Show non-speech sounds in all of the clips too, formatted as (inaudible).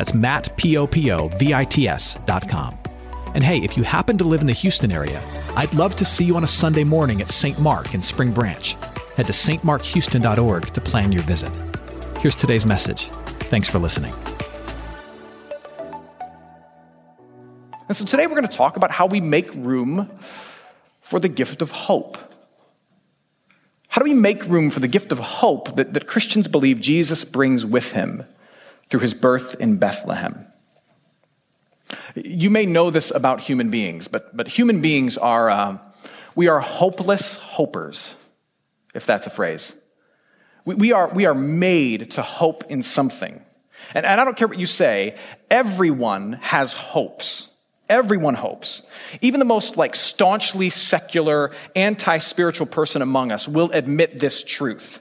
That's Matt, P-O-P-O-V-I-T-S dot com. And hey, if you happen to live in the Houston area, I'd love to see you on a Sunday morning at St. Mark in Spring Branch. Head to stmarkhouston.org to plan your visit. Here's today's message. Thanks for listening. And so today we're going to talk about how we make room for the gift of hope. How do we make room for the gift of hope that, that Christians believe Jesus brings with him through his birth in Bethlehem? You may know this about human beings, but, but human beings are, uh, we are hopeless hopers, if that's a phrase. We, we, are, we are made to hope in something. And, and I don't care what you say, everyone has hopes. Everyone hopes. Even the most like staunchly secular, anti-spiritual person among us will admit this truth.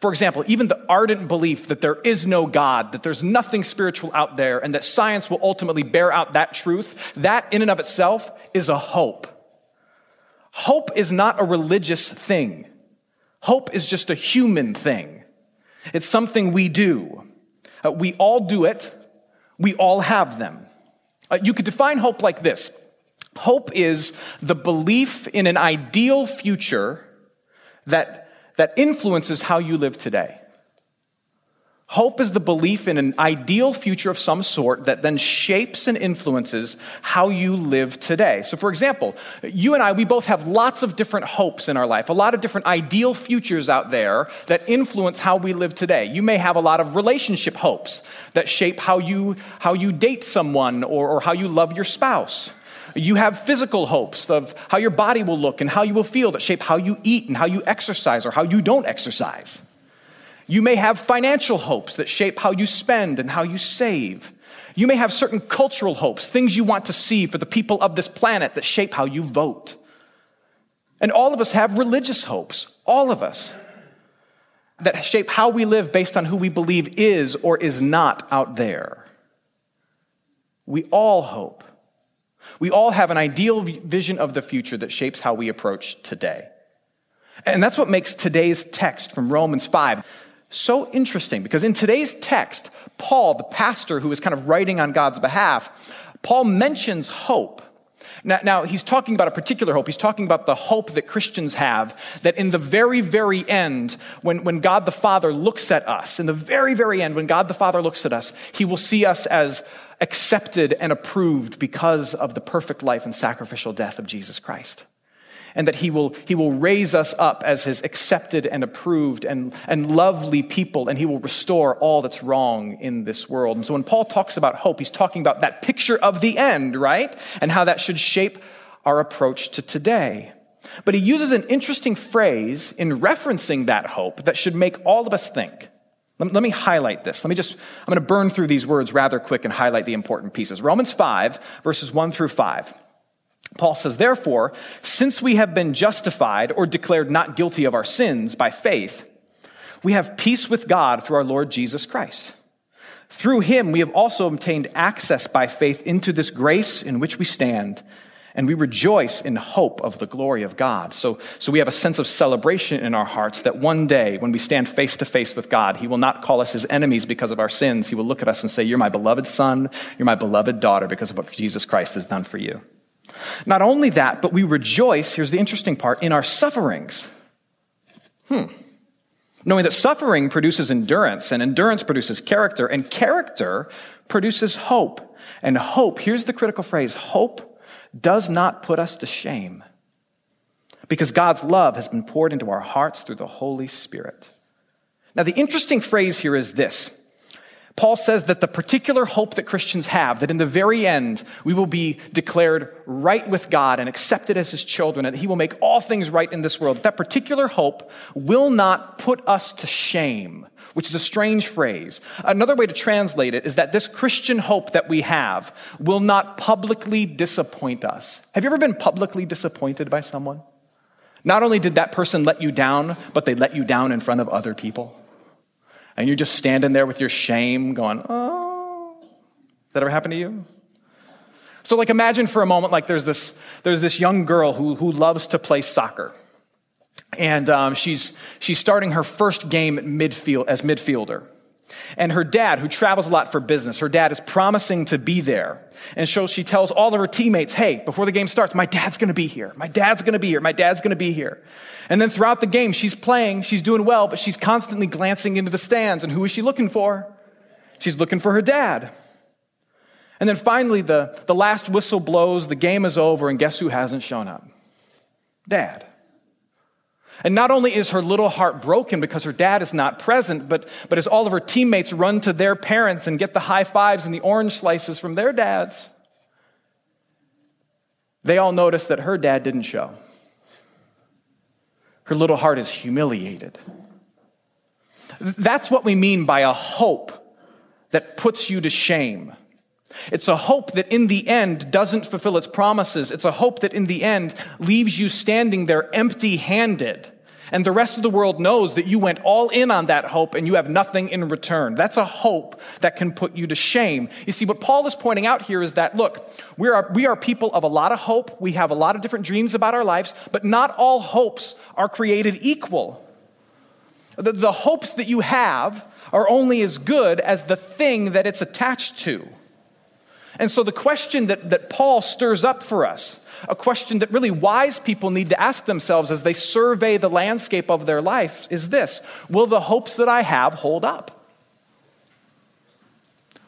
For example, even the ardent belief that there is no God, that there's nothing spiritual out there, and that science will ultimately bear out that truth, that in and of itself is a hope. Hope is not a religious thing. Hope is just a human thing. It's something we do. Uh, we all do it. We all have them. Uh, you could define hope like this Hope is the belief in an ideal future that that influences how you live today. Hope is the belief in an ideal future of some sort that then shapes and influences how you live today. So, for example, you and I, we both have lots of different hopes in our life, a lot of different ideal futures out there that influence how we live today. You may have a lot of relationship hopes that shape how you, how you date someone or, or how you love your spouse. You have physical hopes of how your body will look and how you will feel that shape how you eat and how you exercise or how you don't exercise. You may have financial hopes that shape how you spend and how you save. You may have certain cultural hopes, things you want to see for the people of this planet that shape how you vote. And all of us have religious hopes, all of us, that shape how we live based on who we believe is or is not out there. We all hope. We all have an ideal vision of the future that shapes how we approach today. And that's what makes today's text from Romans 5 so interesting because in today's text, Paul, the pastor who is kind of writing on God's behalf, Paul mentions hope. Now, now, he's talking about a particular hope. He's talking about the hope that Christians have that in the very, very end, when, when God the Father looks at us, in the very, very end, when God the Father looks at us, he will see us as accepted and approved because of the perfect life and sacrificial death of Jesus Christ. And that he will, he will raise us up as his accepted and approved and, and lovely people, and he will restore all that's wrong in this world. And so when Paul talks about hope, he's talking about that picture of the end, right? And how that should shape our approach to today. But he uses an interesting phrase in referencing that hope that should make all of us think. Let, let me highlight this. Let me just, I'm going to burn through these words rather quick and highlight the important pieces. Romans 5, verses 1 through 5. Paul says, Therefore, since we have been justified or declared not guilty of our sins by faith, we have peace with God through our Lord Jesus Christ. Through him, we have also obtained access by faith into this grace in which we stand and we rejoice in hope of the glory of God. So, so we have a sense of celebration in our hearts that one day, when we stand face to face with God, He will not call us His enemies because of our sins. He will look at us and say, You're my beloved son, you're my beloved daughter because of what Jesus Christ has done for you. Not only that, but we rejoice, here's the interesting part, in our sufferings. Hmm. Knowing that suffering produces endurance, and endurance produces character, and character produces hope. And hope, here's the critical phrase hope does not put us to shame because God's love has been poured into our hearts through the Holy Spirit. Now, the interesting phrase here is this Paul says that the particular hope that Christians have, that in the very end we will be declared right with God and accepted as his children, and that he will make all things right in this world, that particular hope will not put us to shame, which is a strange phrase. Another way to translate it is that this Christian hope that we have will not publicly disappoint us. Have you ever been publicly disappointed by someone? Not only did that person let you down, but they let you down in front of other people. And you're just standing there with your shame going, oh. That ever happened to you? So, like, imagine for a moment, like, there's this, there's this young girl who, who loves to play soccer. And um, she's, she's starting her first game at midfield, as midfielder. And her dad, who travels a lot for business, her dad is promising to be there. And so she tells all of her teammates, hey, before the game starts, my dad's gonna be here. My dad's gonna be here. My dad's gonna be here. And then throughout the game, she's playing, she's doing well, but she's constantly glancing into the stands. And who is she looking for? She's looking for her dad. And then finally, the, the last whistle blows, the game is over, and guess who hasn't shown up? Dad. And not only is her little heart broken because her dad is not present, but, but as all of her teammates run to their parents and get the high fives and the orange slices from their dads, they all notice that her dad didn't show. Her little heart is humiliated. That's what we mean by a hope that puts you to shame. It's a hope that in the end doesn't fulfill its promises. It's a hope that in the end leaves you standing there empty handed. And the rest of the world knows that you went all in on that hope and you have nothing in return. That's a hope that can put you to shame. You see, what Paul is pointing out here is that, look, we are, we are people of a lot of hope. We have a lot of different dreams about our lives, but not all hopes are created equal. The, the hopes that you have are only as good as the thing that it's attached to. And so the question that, that Paul stirs up for us, a question that really wise people need to ask themselves as they survey the landscape of their life, is this Will the hopes that I have hold up?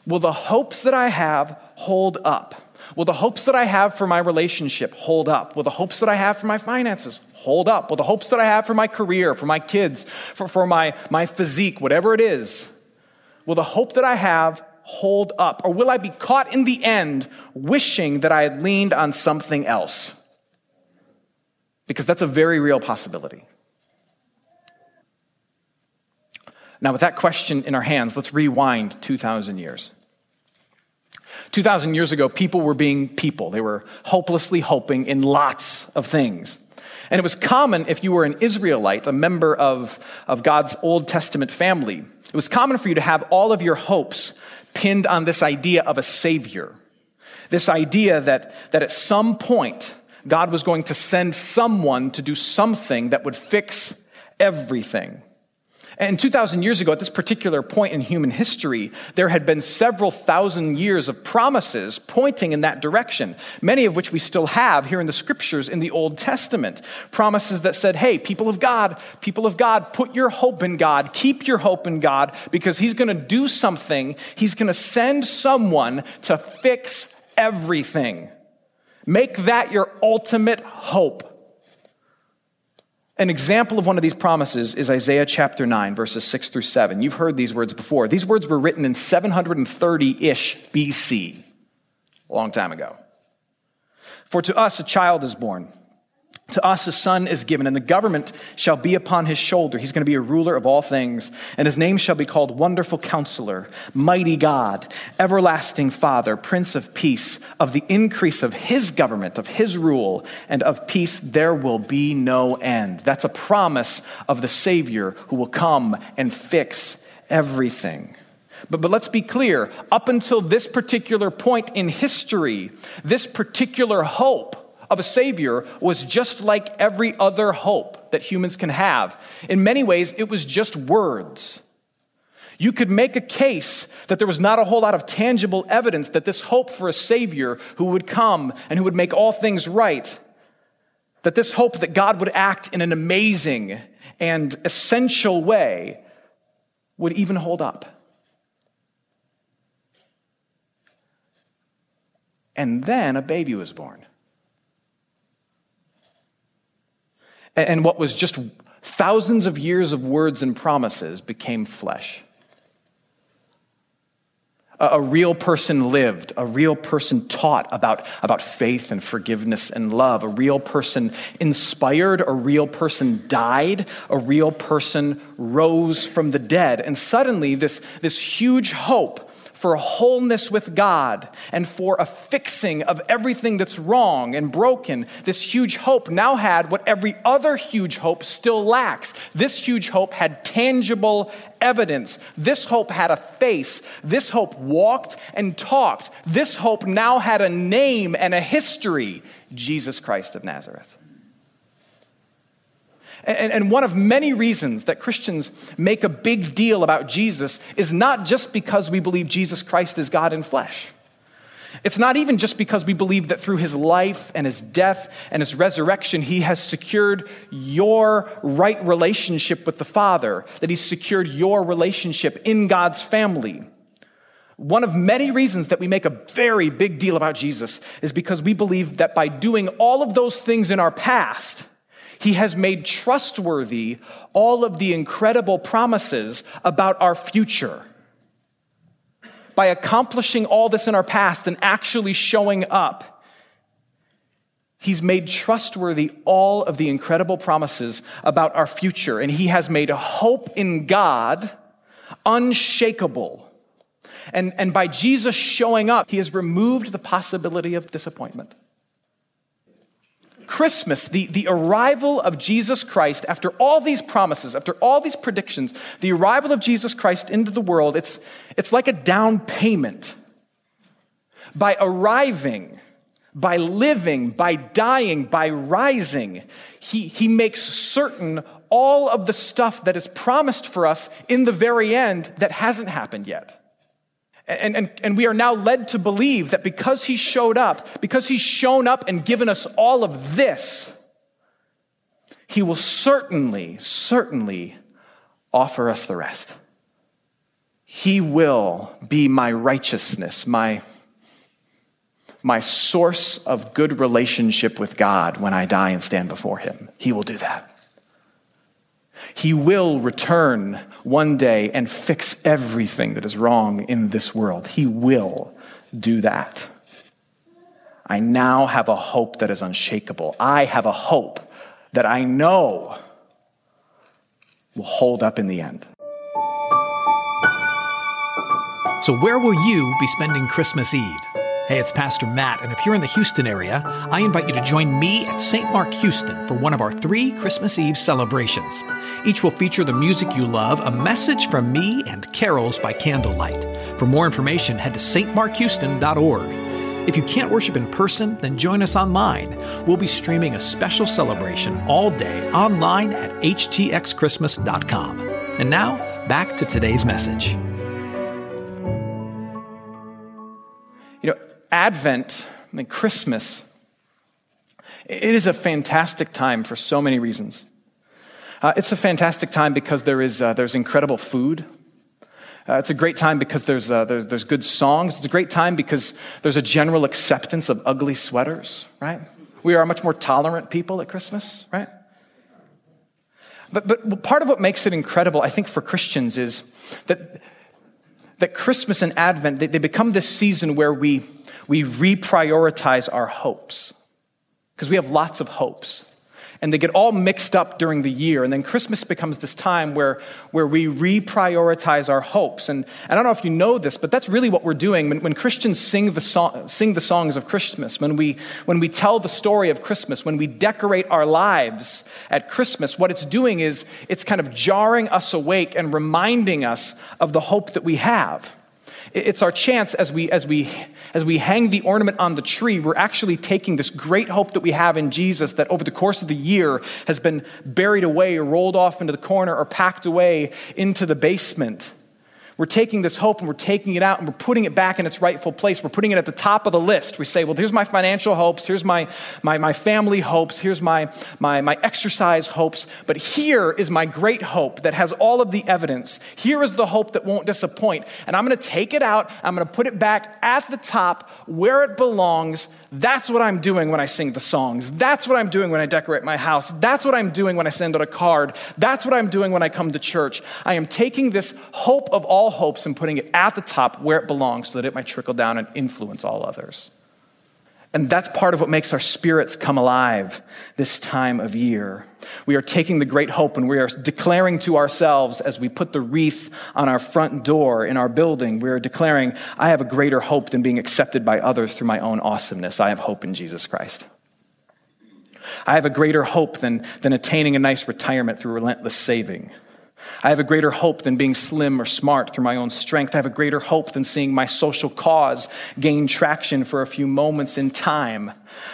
Will the hopes that I have hold up? Will the hopes that I have for my relationship hold up? Will the hopes that I have for my finances hold up? Will the hopes that I have for my career, for my kids, for, for my, my physique, whatever it is, will the hope that I have hold up? Or will I be caught in the end wishing that I had leaned on something else? Because that's a very real possibility. Now, with that question in our hands, let's rewind 2,000 years. 2,000 years ago, people were being people. They were hopelessly hoping in lots of things. And it was common if you were an Israelite, a member of, of God's Old Testament family, it was common for you to have all of your hopes pinned on this idea of a savior. This idea that, that at some point, God was going to send someone to do something that would fix everything. And 2,000 years ago, at this particular point in human history, there had been several thousand years of promises pointing in that direction, many of which we still have here in the scriptures in the Old Testament. Promises that said, hey, people of God, people of God, put your hope in God, keep your hope in God, because He's going to do something. He's going to send someone to fix everything. Make that your ultimate hope. An example of one of these promises is Isaiah chapter 9, verses 6 through 7. You've heard these words before. These words were written in 730 ish BC, a long time ago. For to us a child is born. To us a son is given, and the government shall be upon his shoulder. He's going to be a ruler of all things, and his name shall be called Wonderful Counselor, Mighty God, Everlasting Father, Prince of Peace. Of the increase of his government, of his rule, and of peace, there will be no end. That's a promise of the Savior who will come and fix everything. But, but let's be clear up until this particular point in history, this particular hope, of a Savior was just like every other hope that humans can have. In many ways, it was just words. You could make a case that there was not a whole lot of tangible evidence that this hope for a Savior who would come and who would make all things right, that this hope that God would act in an amazing and essential way would even hold up. And then a baby was born. And what was just thousands of years of words and promises became flesh. a real person lived, a real person taught about, about faith and forgiveness and love, a real person inspired, a real person died, a real person rose from the dead. And suddenly, this, this huge hope for wholeness with God and for a fixing of everything that's wrong and broken, this huge hope now had what every other huge hope still lacks. This huge hope had tangible evidence. This hope had a face. This hope walked and talked. This hope now had a name and a history Jesus Christ of Nazareth. And, and, one of many reasons that Christians make a big deal about Jesus is not just because we believe Jesus Christ is God in flesh. It's not even just because we believe that through his life and his death and his resurrection, he has secured your right relationship with the Father, that he's secured your relationship in God's family. One of many reasons that we make a very big deal about Jesus is because we believe that by doing all of those things in our past, he has made trustworthy all of the incredible promises about our future. By accomplishing all this in our past and actually showing up, He's made trustworthy all of the incredible promises about our future, and He has made hope in God unshakable. And, and by Jesus showing up, He has removed the possibility of disappointment. Christmas, the, the arrival of Jesus Christ, after all these promises, after all these predictions, the arrival of Jesus Christ into the world, it's, it's like a down payment. By arriving, by living, by dying, by rising, he, he makes certain all of the stuff that is promised for us in the very end that hasn't happened yet. And, and, and we are now led to believe that because he showed up, because he's shown up and given us all of this, he will certainly, certainly offer us the rest. He will be my righteousness, my, my source of good relationship with God when I die and stand before him. He will do that. He will return one day and fix everything that is wrong in this world. He will do that. I now have a hope that is unshakable. I have a hope that I know will hold up in the end. So, where will you be spending Christmas Eve? Hey, it's Pastor Matt, and if you're in the Houston area, I invite you to join me at St. Mark Houston for one of our three Christmas Eve celebrations. Each will feature the music you love, a message from me, and carols by candlelight. For more information, head to stmarkhouston.org. If you can't worship in person, then join us online. We'll be streaming a special celebration all day online at htxchristmas.com. And now, back to today's message. Advent, I mean, Christmas, it is a fantastic time for so many reasons. Uh, it's a fantastic time because there is, uh, there's incredible food. Uh, it's a great time because there's, uh, there's, there's good songs. It's a great time because there's a general acceptance of ugly sweaters, right? We are a much more tolerant people at Christmas, right? But, but part of what makes it incredible, I think, for Christians is that that Christmas and Advent, they, they become this season where we, we reprioritize our hopes. Because we have lots of hopes and they get all mixed up during the year. And then Christmas becomes this time where, where we reprioritize our hopes. And I don't know if you know this, but that's really what we're doing. When, when Christians sing the, song, sing the songs of Christmas, when we, when we tell the story of Christmas, when we decorate our lives at Christmas, what it's doing is it's kind of jarring us awake and reminding us of the hope that we have. It's our chance as we, as, we, as we hang the ornament on the tree, we're actually taking this great hope that we have in Jesus that over the course of the year has been buried away or rolled off into the corner or packed away into the basement. We're taking this hope and we're taking it out and we're putting it back in its rightful place. We're putting it at the top of the list. We say, well, here's my financial hopes, here's my, my, my family hopes, here's my, my, my exercise hopes, but here is my great hope that has all of the evidence. Here is the hope that won't disappoint. And I'm going to take it out, I'm going to put it back at the top where it belongs that's what I'm doing when I sing the songs. That's what I'm doing when I decorate my house. That's what I'm doing when I send out a card. That's what I'm doing when I come to church. I am taking this hope of all hopes and putting it at the top where it belongs so that it might trickle down and influence all others. And that's part of what makes our spirits come alive this time of year. We are taking the great hope and we are declaring to ourselves as we put the wreath on our front door in our building, we are declaring, I have a greater hope than being accepted by others through my own awesomeness. I have hope in Jesus Christ. I have a greater hope than, than attaining a nice retirement through relentless saving. I have a greater hope than being slim or smart through my own strength. I have a greater hope than seeing my social cause gain traction for a few moments in time.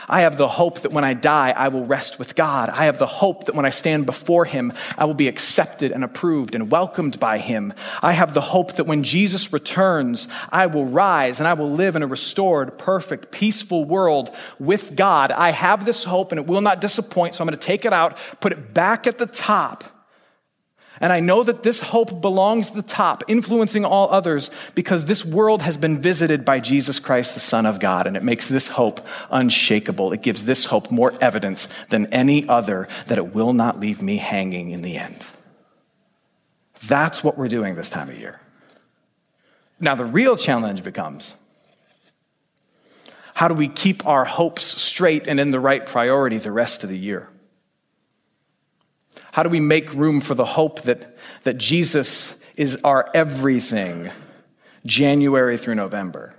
I have the hope that when I die, I will rest with God. I have the hope that when I stand before Him, I will be accepted and approved and welcomed by Him. I have the hope that when Jesus returns, I will rise and I will live in a restored, perfect, peaceful world with God. I have this hope and it will not disappoint, so I'm going to take it out, put it back at the top and I know that this hope belongs to the top, influencing all others, because this world has been visited by Jesus Christ, the Son of God, and it makes this hope unshakable. It gives this hope more evidence than any other that it will not leave me hanging in the end. That's what we're doing this time of year. Now, the real challenge becomes how do we keep our hopes straight and in the right priority the rest of the year? How do we make room for the hope that, that Jesus is our everything, January through November?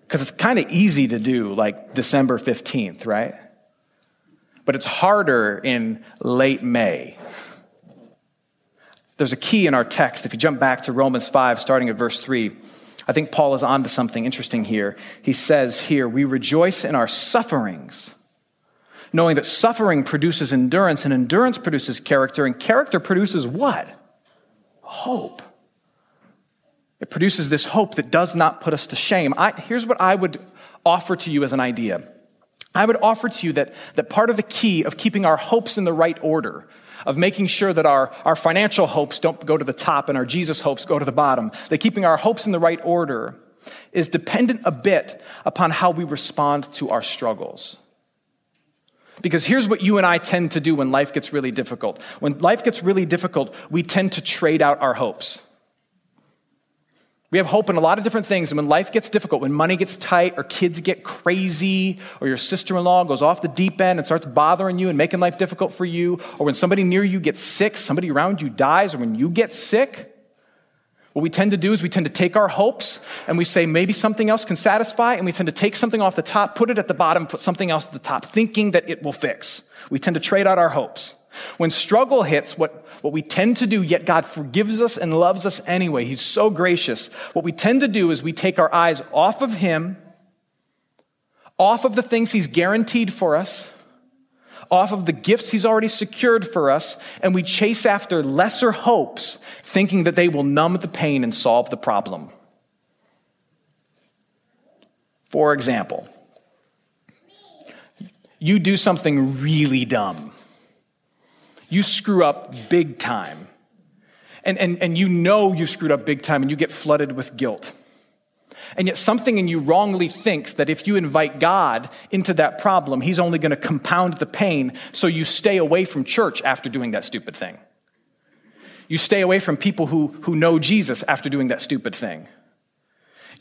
Because it's kind of easy to do like December 15th, right? But it's harder in late May. There's a key in our text. If you jump back to Romans 5, starting at verse 3, I think Paul is onto something interesting here. He says here, We rejoice in our sufferings knowing that suffering produces endurance, and endurance produces character, and character produces what? Hope. It produces this hope that does not put us to shame. I, here's what I would offer to you as an idea. I would offer to you that, that part of the key of keeping our hopes in the right order, of making sure that our, our financial hopes don't go to the top and our Jesus hopes go to the bottom, that keeping our hopes in the right order is dependent a bit upon how we respond to our struggles. Because here's what you and I tend to do when life gets really difficult. When life gets really difficult, we tend to trade out our hopes. We have hope in a lot of different things. And when life gets difficult, when money gets tight, or kids get crazy, or your sister in law goes off the deep end and starts bothering you and making life difficult for you, or when somebody near you gets sick, somebody around you dies, or when you get sick, what we tend to do is we tend to take our hopes and we say maybe something else can satisfy, and we tend to take something off the top, put it at the bottom, put something else at the top, thinking that it will fix. We tend to trade out our hopes. When struggle hits, what, what we tend to do, yet God forgives us and loves us anyway, He's so gracious. What we tend to do is we take our eyes off of Him, off of the things He's guaranteed for us, off of the gifts he's already secured for us, and we chase after lesser hopes, thinking that they will numb the pain and solve the problem. For example, you do something really dumb. You screw up big time. And, and, and you know you screwed up big time and you get flooded with guilt. And yet, something in you wrongly thinks that if you invite God into that problem, He's only going to compound the pain, so you stay away from church after doing that stupid thing. You stay away from people who, who know Jesus after doing that stupid thing.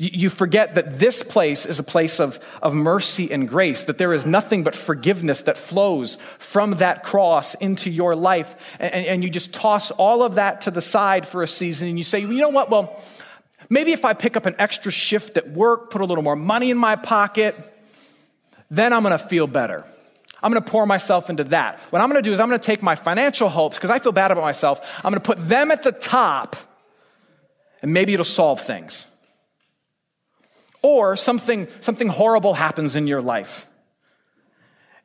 You, forget that this place is a place of, of mercy and grace, that there is nothing but forgiveness that flows from that cross into your life. And, and you just toss all of that to the side for a season and you say, you know what? Well, Maybe if I pick up an extra shift at work, put a little more money in my pocket, then I'm gonna feel better. I'm gonna pour myself into that. What I'm gonna do is I'm gonna take my financial hopes, because I feel bad about myself, I'm gonna put them at the top, and maybe it'll solve things. Or something, something horrible happens in your life.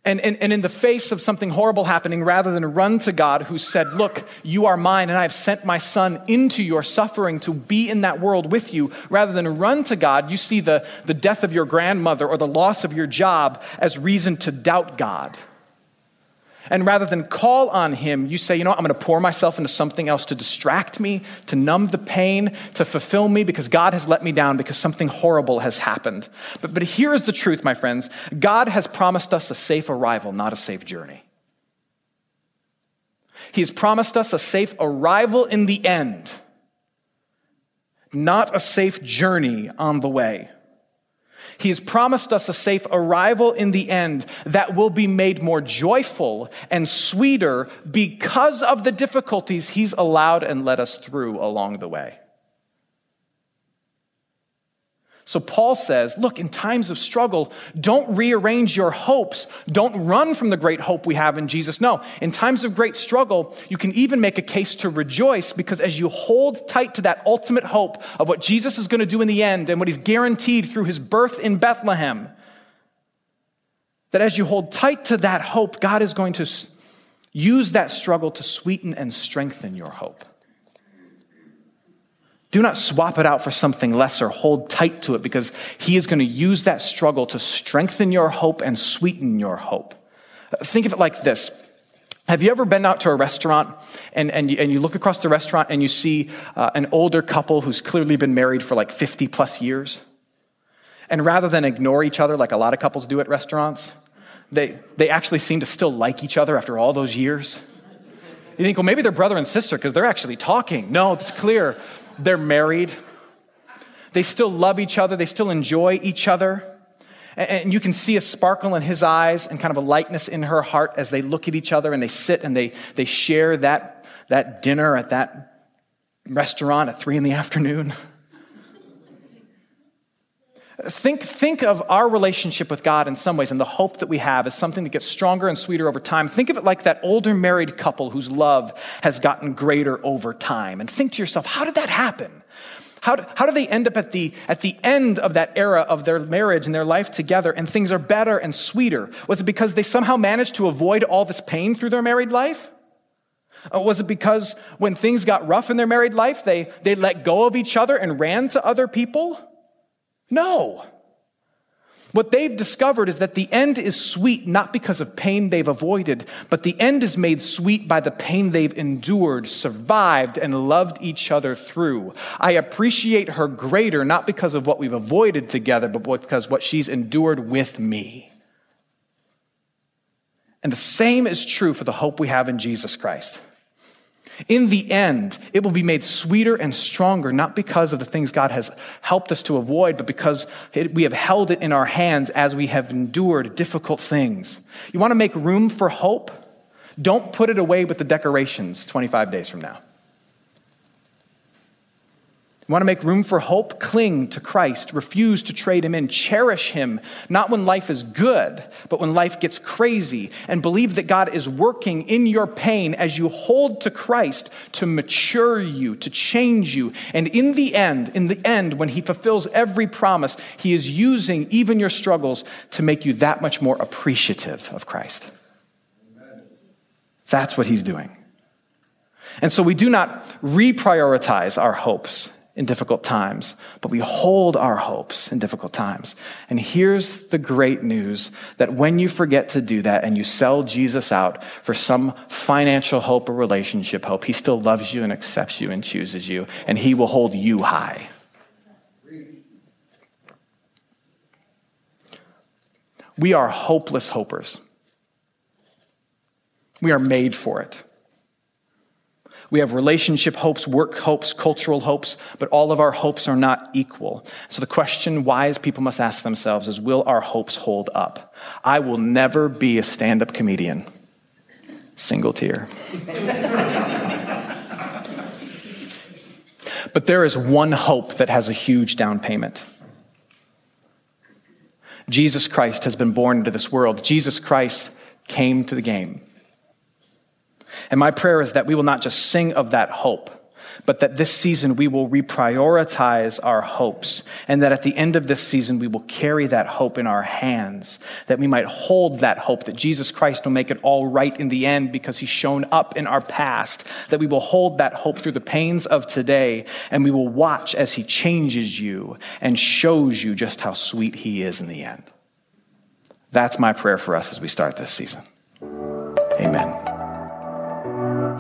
And, and, and in the face of something horrible happening, rather than run to God who said, Look, you are mine, and I have sent my son into your suffering to be in that world with you, rather than run to God, you see the, the death of your grandmother or the loss of your job as reason to doubt God. And rather than call on him, you say, you know what, I'm going to pour myself into something else to distract me, to numb the pain, to fulfill me because God has let me down because something horrible has happened. But, but here is the truth, my friends God has promised us a safe arrival, not a safe journey. He has promised us a safe arrival in the end. not a safe journey on the way. He has promised us a safe arrival in the end that will be made more joyful and sweeter because of the difficulties He's allowed and led us through along the way. So Paul says, look, in times of struggle, don't rearrange your hopes. Don't run from the great hope we have in Jesus. No, in times of great struggle, you can even make a case to rejoice because as you hold tight to that ultimate hope of what Jesus is going to do in the end and what he's guaranteed through his birth in Bethlehem, that as you hold tight to that hope, God is going to use that struggle to sweeten and strengthen your hope. Do not swap it out for something lesser. Hold tight to it because He is going to use that struggle to strengthen your hope and sweeten your hope. Think of it like this. Have you ever been out to a restaurant and, and, you, and you look across the restaurant and you see uh, an older couple who's clearly been married for like 50 plus years? And rather than ignore each other like a lot of couples do at restaurants, they, they actually seem to still like each other after all those years. You think, well, maybe they're brother and sister because they're actually talking. No, it's clear they're married. They still love each other. They still enjoy each other. And you can see a sparkle in his eyes and kind of a lightness in her heart as they look at each other and they sit and they, they share that, that dinner at that restaurant at three in the afternoon. (laughs) Think, think of our relationship with God in some ways and the hope that we have as something that gets stronger and sweeter over time. Think of it like that older married couple whose love has gotten greater over time. And think to yourself, how did that happen? How, how do they end up at the, at the end of that era of their marriage and their life together and things are better and sweeter? Was it because they somehow managed to avoid all this pain through their married life? Uh, was it because when things got rough in their married life, they, they let go of each other and ran to other people? No. What they've discovered is that the end is sweet not because of pain they've avoided, but the end is made sweet by the pain they've endured, survived, and loved each other through. I appreciate her greater not because of what we've avoided together, but because what she's endured with me. And the same is true for the hope we have in Jesus Christ. In the end, it will be made sweeter and stronger, not because of the things God has helped us to avoid, but because we have held it in our hands as we have endured difficult things. You want to make room for hope? Don't put it away with the decorations 25 days from now. You want to make room for hope? Cling to Christ. Refuse to trade him in. Cherish him, not when life is good, but when life gets crazy. And believe that God is working in your pain as you hold to Christ to mature you, to change you. And in the end, in the end, when he fulfills every promise, he is using even your struggles to make you that much more appreciative of Christ. That's what he's doing. And so we do not reprioritize our hopes in difficult times, but we hold our hopes in difficult times. And here's the great news that when you forget to do that and you sell Jesus out for some financial hope or relationship hope, he still loves you and accepts you and chooses you, and he will hold you high. We are hopeless hopers. We are made for it. We have relationship hopes, work hopes, cultural hopes, but all of our hopes are not equal. So the question wise people must ask themselves is will our hopes hold up? I will never be a stand up comedian. Single tear. (laughs) but there is one hope that has a huge down payment. Jesus Christ has been born into this world. Jesus Christ came to the game. And my prayer is that we will not just sing of that hope, but that this season we will reprioritize our hopes, and that at the end of this season we will carry that hope in our hands, that we might hold that hope that Jesus Christ will make it all right in the end because he's shown up in our past, that we will hold that hope through the pains of today, and we will watch as he changes you and shows you just how sweet he is in the end. That's my prayer for us as we start this season. Amen.